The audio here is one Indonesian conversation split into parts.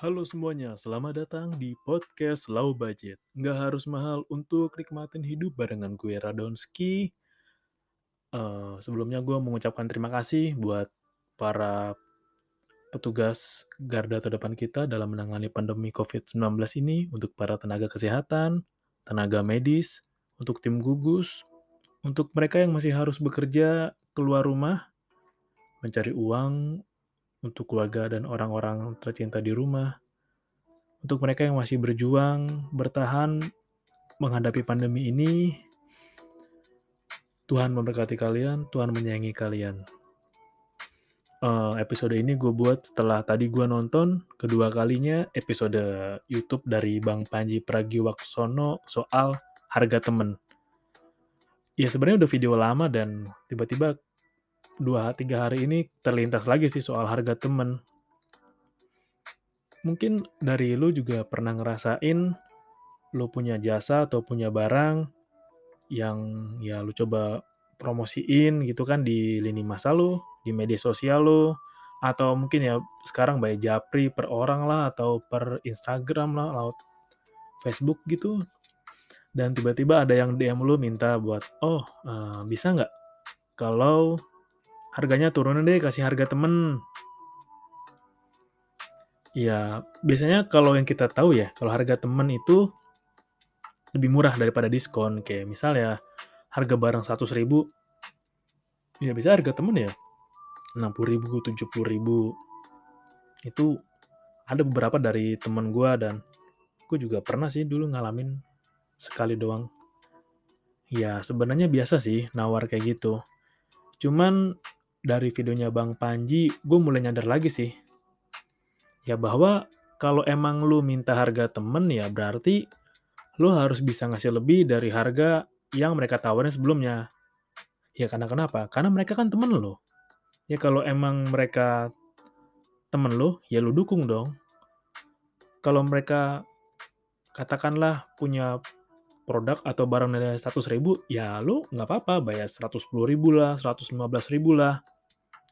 Halo semuanya, selamat datang di podcast Low Budget. Nggak harus mahal untuk nikmatin hidup barengan gue Radonski. Uh, sebelumnya gue mengucapkan terima kasih buat para petugas garda terdepan kita dalam menangani pandemi COVID-19 ini untuk para tenaga kesehatan, tenaga medis, untuk tim gugus, untuk mereka yang masih harus bekerja keluar rumah, mencari uang untuk keluarga dan orang-orang tercinta di rumah, untuk mereka yang masih berjuang, bertahan menghadapi pandemi ini, Tuhan memberkati kalian, Tuhan menyayangi kalian. Uh, episode ini gue buat setelah tadi gue nonton kedua kalinya episode YouTube dari Bang Panji Pragiwaksono soal harga temen. Ya sebenarnya udah video lama dan tiba-tiba dua tiga hari ini terlintas lagi sih soal harga temen mungkin dari lu juga pernah ngerasain lu punya jasa atau punya barang yang ya lu coba promosiin gitu kan di lini masa lu, di media sosial lu, atau mungkin ya sekarang bayar japri per orang lah atau per Instagram lah, laut Facebook gitu. Dan tiba-tiba ada yang DM lu minta buat, oh uh, bisa nggak kalau harganya turunin deh kasih harga temen Ya, biasanya kalau yang kita tahu ya, kalau harga temen itu lebih murah daripada diskon. Kayak misalnya harga barang 100 ribu, ya bisa harga temen ya 60 ribu, 70 ribu. Itu ada beberapa dari temen gue dan gue juga pernah sih dulu ngalamin sekali doang. Ya sebenarnya biasa sih nawar kayak gitu. Cuman dari videonya Bang Panji, gue mulai nyadar lagi sih ya bahwa kalau emang lu minta harga temen ya berarti lu harus bisa ngasih lebih dari harga yang mereka tawarin sebelumnya. Ya karena kenapa? Karena mereka kan temen lu. Ya kalau emang mereka temen lu, ya lu dukung dong. Kalau mereka katakanlah punya produk atau barang nilai 100 ribu, ya lu nggak apa-apa bayar 110 ribu lah, 115 ribu lah.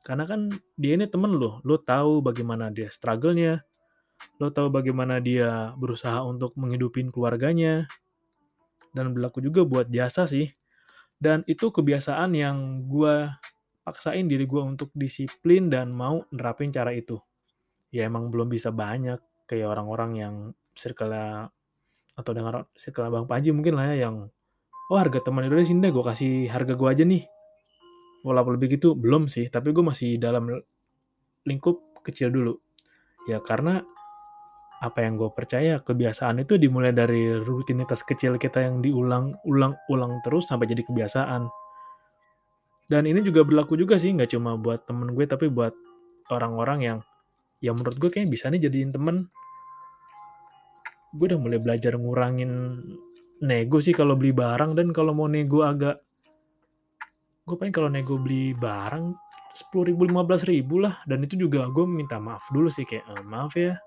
Karena kan dia ini temen lo, lo tahu bagaimana dia struggle-nya, lo tahu bagaimana dia berusaha untuk menghidupin keluarganya, dan berlaku juga buat jasa sih. Dan itu kebiasaan yang gue paksain diri gue untuk disiplin dan mau nerapin cara itu. Ya emang belum bisa banyak, kayak orang-orang yang circle atau dengan circle Bang Panji mungkin lah ya, yang oh harga teman di sini deh, gue kasih harga gue aja nih walaupun lebih gitu belum sih. Tapi gue masih dalam lingkup kecil dulu. Ya karena apa yang gue percaya kebiasaan itu dimulai dari rutinitas kecil kita yang diulang-ulang-ulang terus sampai jadi kebiasaan. Dan ini juga berlaku juga sih nggak cuma buat temen gue tapi buat orang-orang yang yang menurut gue kayaknya bisa nih jadiin temen. Gue udah mulai belajar ngurangin nego sih kalau beli barang dan kalau mau nego agak gue pengen kalau nego beli barang sepuluh ribu lima belas ribu lah. Dan itu juga gue minta maaf dulu sih kayak e, maaf ya.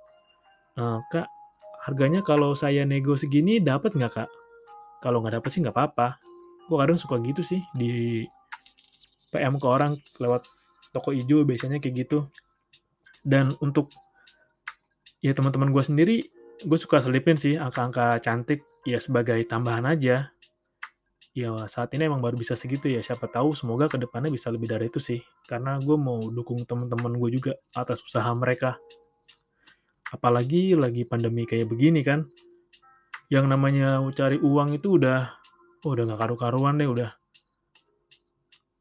E, kak harganya kalau saya nego segini dapat nggak kak? Kalau nggak dapat sih nggak apa-apa. Gue kadang suka gitu sih di PM ke orang lewat toko hijau biasanya kayak gitu. Dan untuk ya teman-teman gue sendiri gue suka selipin sih angka-angka cantik ya sebagai tambahan aja ya saat ini emang baru bisa segitu ya. Siapa tahu semoga ke depannya bisa lebih dari itu sih. Karena gue mau dukung teman-teman gue juga atas usaha mereka. Apalagi lagi pandemi kayak begini kan. Yang namanya cari uang itu udah oh, udah nggak karu-karuan deh udah.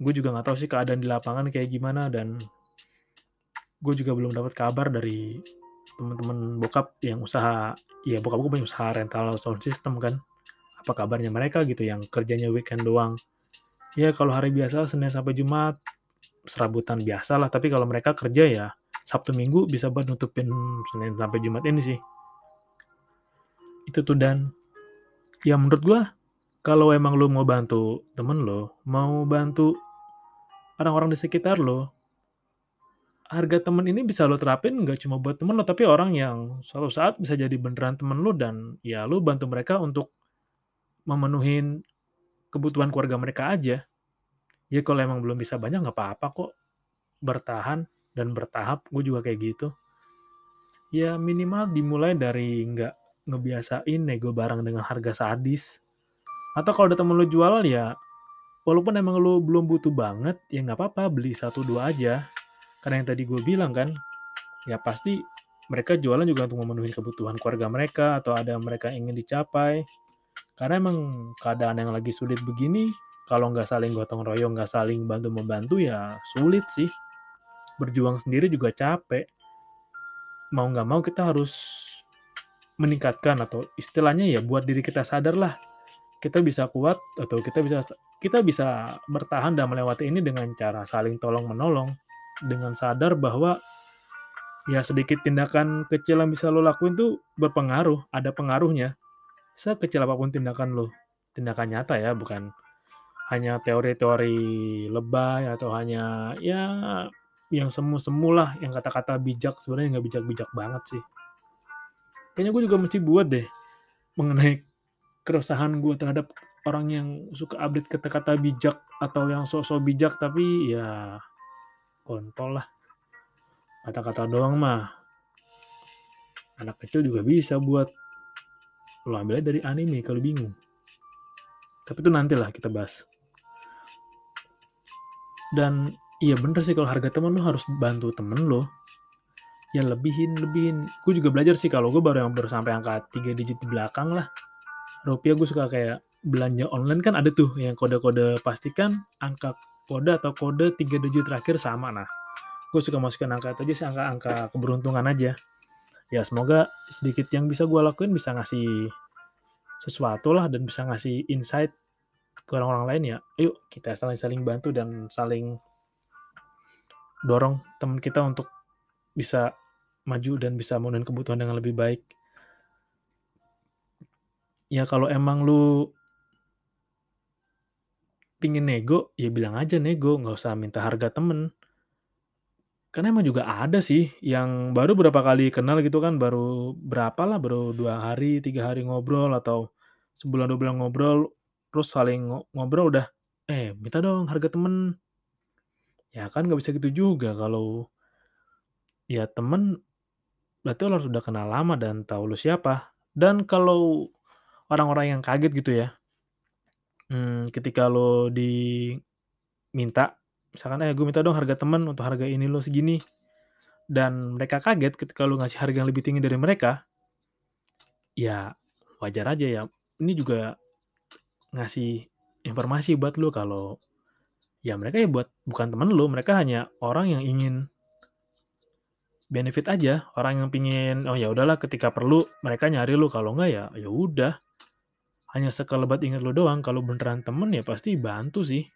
Gue juga nggak tahu sih keadaan di lapangan kayak gimana dan gue juga belum dapat kabar dari teman-teman bokap yang usaha ya bokap gue punya usaha rental sound system kan apa kabarnya mereka gitu yang kerjanya weekend doang. Ya kalau hari biasa Senin sampai Jumat serabutan biasa lah. Tapi kalau mereka kerja ya Sabtu Minggu bisa buat nutupin Senin sampai Jumat ini sih. Itu tuh dan. Ya menurut gua kalau emang lo mau bantu temen lo mau bantu orang-orang di sekitar lo harga temen ini bisa lo terapin nggak cuma buat temen lo tapi orang yang suatu saat bisa jadi beneran temen lo dan ya lo bantu mereka untuk memenuhi kebutuhan keluarga mereka aja. Ya kalau emang belum bisa banyak nggak apa-apa kok. Bertahan dan bertahap gue juga kayak gitu. Ya minimal dimulai dari nggak ngebiasain nego barang dengan harga sadis. Atau kalau ada temen lo jualan ya walaupun emang lo belum butuh banget ya nggak apa-apa beli satu dua aja. Karena yang tadi gue bilang kan ya pasti mereka jualan juga untuk memenuhi kebutuhan keluarga mereka atau ada mereka ingin dicapai karena emang keadaan yang lagi sulit begini kalau nggak saling gotong royong nggak saling bantu membantu ya sulit sih. Berjuang sendiri juga capek. Mau nggak mau kita harus meningkatkan atau istilahnya ya buat diri kita sadar lah. Kita bisa kuat atau kita bisa kita bisa bertahan dan melewati ini dengan cara saling tolong menolong dengan sadar bahwa ya sedikit tindakan kecil yang bisa lo lakuin tuh berpengaruh ada pengaruhnya sekecil apa pun tindakan lo tindakan nyata ya bukan hanya teori-teori lebay atau hanya ya yang semu-semu lah yang kata-kata bijak. Sebenarnya nggak bijak-bijak banget sih. Kayaknya gue juga mesti buat deh mengenai keresahan gue terhadap orang yang suka update kata-kata bijak atau yang sosok bijak tapi ya kontol lah. Kata-kata doang mah. Anak kecil juga bisa buat lo ambilnya dari anime kalau bingung. Tapi itu nantilah kita bahas. Dan iya bener sih kalau harga temen lo harus bantu temen lo. Ya lebihin lebihin. Gue juga belajar sih kalau gue baru yang baru sampai angka 3 digit di belakang lah. Rupiah gue suka kayak belanja online kan ada tuh yang kode-kode pastikan angka kode atau kode 3 digit terakhir sama nah. Gue suka masukin angka itu aja sih angka-angka keberuntungan aja ya semoga sedikit yang bisa gue lakuin bisa ngasih sesuatu lah dan bisa ngasih insight ke orang-orang lain ya yuk kita saling-saling bantu dan saling dorong teman kita untuk bisa maju dan bisa memenuhi kebutuhan dengan lebih baik. Ya kalau emang lu pingin nego, ya bilang aja nego, nggak usah minta harga temen. Karena emang juga ada sih yang baru berapa kali kenal gitu kan, baru berapa lah, baru dua hari, tiga hari ngobrol atau sebulan dua bulan ngobrol, terus saling ngobrol udah, eh minta dong harga temen. Ya kan nggak bisa gitu juga kalau ya temen berarti lo harus udah kenal lama dan tahu lu siapa. Dan kalau orang-orang yang kaget gitu ya, hmm, ketika lo diminta, misalkan, eh gue minta dong harga temen untuk harga ini lo segini, dan mereka kaget ketika lo ngasih harga yang lebih tinggi dari mereka, ya wajar aja ya. Ini juga ngasih informasi buat lo kalau ya mereka ya buat bukan temen lo, mereka hanya orang yang ingin benefit aja orang yang pingin oh ya udahlah ketika perlu mereka nyari lu kalau enggak ya ya udah. Hanya sekelebat inget lu doang kalau beneran temen ya pasti bantu sih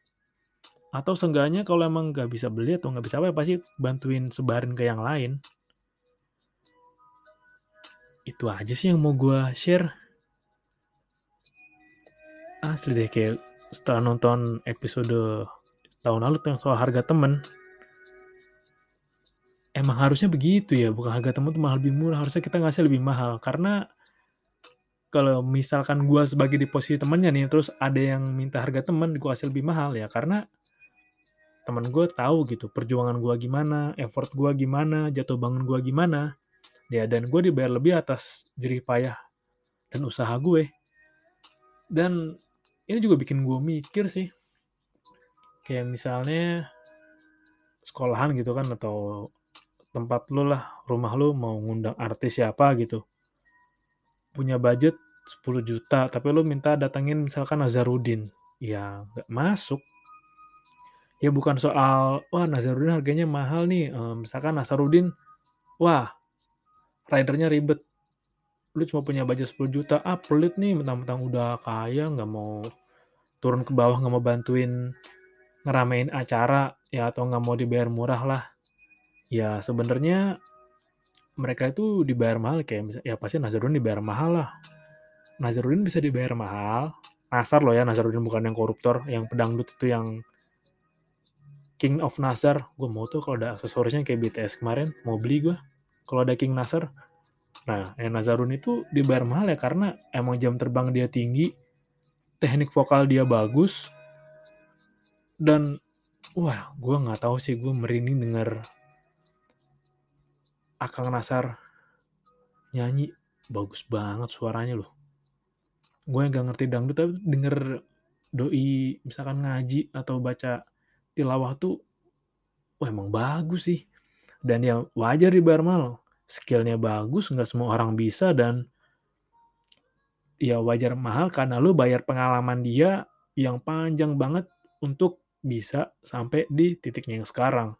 atau seenggaknya kalau emang nggak bisa beli atau nggak bisa apa ya pasti bantuin sebarin ke yang lain. Itu aja sih yang mau gue share. Asli deh kayak setelah nonton episode tahun lalu tuh yang soal harga temen. Emang harusnya begitu ya, bukan harga temen tuh mahal lebih murah, harusnya kita ngasih lebih mahal. Karena kalau misalkan gue sebagai di posisi temennya nih, terus ada yang minta harga temen, gue kasih lebih mahal ya, karena temen gue tahu gitu perjuangan gue gimana, effort gue gimana, jatuh bangun gue gimana, ya dan gue dibayar lebih atas jerih payah dan usaha gue. Dan ini juga bikin gue mikir sih, kayak misalnya sekolahan gitu kan atau tempat lu lah, rumah lu mau ngundang artis siapa gitu. Punya budget 10 juta, tapi lu minta datengin misalkan Nazarudin, ya nggak masuk. Ya bukan soal, wah Nazarudin harganya mahal nih, eee, misalkan Nazarudin, wah ridernya ribet. Lu cuma punya budget 10 juta, ah pelit nih mentang-mentang udah kaya nggak mau turun ke bawah, nggak mau bantuin ngeramein acara, ya atau nggak mau dibayar murah lah. Ya sebenarnya mereka itu dibayar mahal kayak misal ya pasti Nazarudin dibayar mahal lah. Nazarudin bisa dibayar mahal, Nasar loh ya, Nazarudin bukan yang koruptor, yang pedangdut itu yang King of Nasar. Gue mau tuh kalau ada aksesorisnya kayak BTS kemarin, mau beli gue. Kalau ada King Nasar. Nah, yang Nazarudin itu dibayar mahal ya karena emang jam terbang dia tinggi, teknik vokal dia bagus, dan wah gue nggak tahu sih gue merinding denger Akang Nasar nyanyi bagus banget suaranya loh. Gue yang gak ngerti dangdut tapi denger doi misalkan ngaji atau baca tilawah tuh wah emang bagus sih. Dan ya wajar dibayar mahal. Skillnya bagus, nggak semua orang bisa dan ya wajar mahal karena lu bayar pengalaman dia yang panjang banget untuk bisa sampai di titiknya yang sekarang.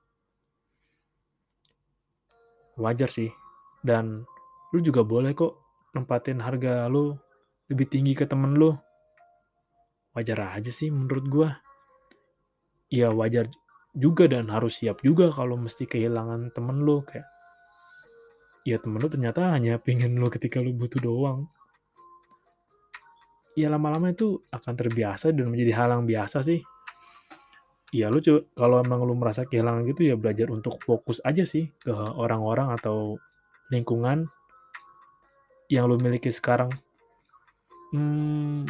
Wajar sih. Dan lu juga boleh kok nempatin harga lu lebih tinggi ke temen lu. Wajar aja sih menurut gua. Ya wajar juga dan harus siap juga kalau mesti kehilangan temen lu kayak ya temen lu ternyata hanya pengen lu ketika lu butuh doang. Ya lama-lama itu akan terbiasa dan menjadi hal yang biasa sih. Ya lu coba kalau emang lu merasa kehilangan gitu ya belajar untuk fokus aja sih ke orang-orang atau lingkungan yang lu miliki sekarang. Hmm,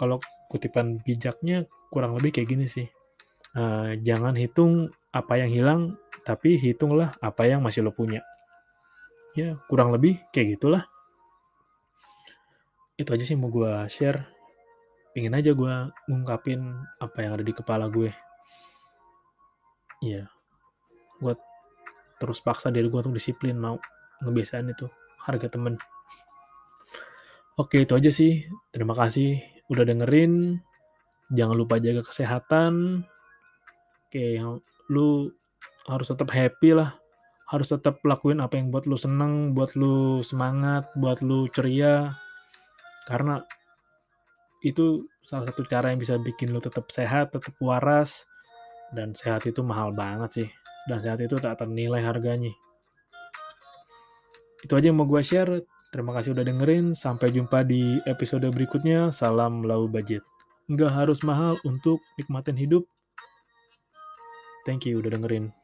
kalau kutipan bijaknya kurang lebih kayak gini sih. Uh, jangan hitung apa yang hilang, tapi hitunglah apa yang masih lo punya. Ya, kurang lebih kayak gitulah. Itu aja sih mau gue share. Pengen aja gue ngungkapin apa yang ada di kepala gue. Iya. Gue terus paksa diri gue untuk disiplin mau ngebiasain itu harga temen. Oke, itu aja sih. Terima kasih udah dengerin. Jangan lupa jaga kesehatan. Oke, lu harus tetap happy lah. Harus tetap lakuin apa yang buat lu seneng, buat lu semangat, buat lu ceria. Karena itu salah satu cara yang bisa bikin lu tetap sehat, tetap waras. Dan sehat itu mahal banget sih. Dan sehat itu tak ternilai harganya. Itu aja yang mau gue share. Terima kasih udah dengerin. Sampai jumpa di episode berikutnya. Salam low budget. Nggak harus mahal untuk nikmatin hidup. Thank you udah dengerin.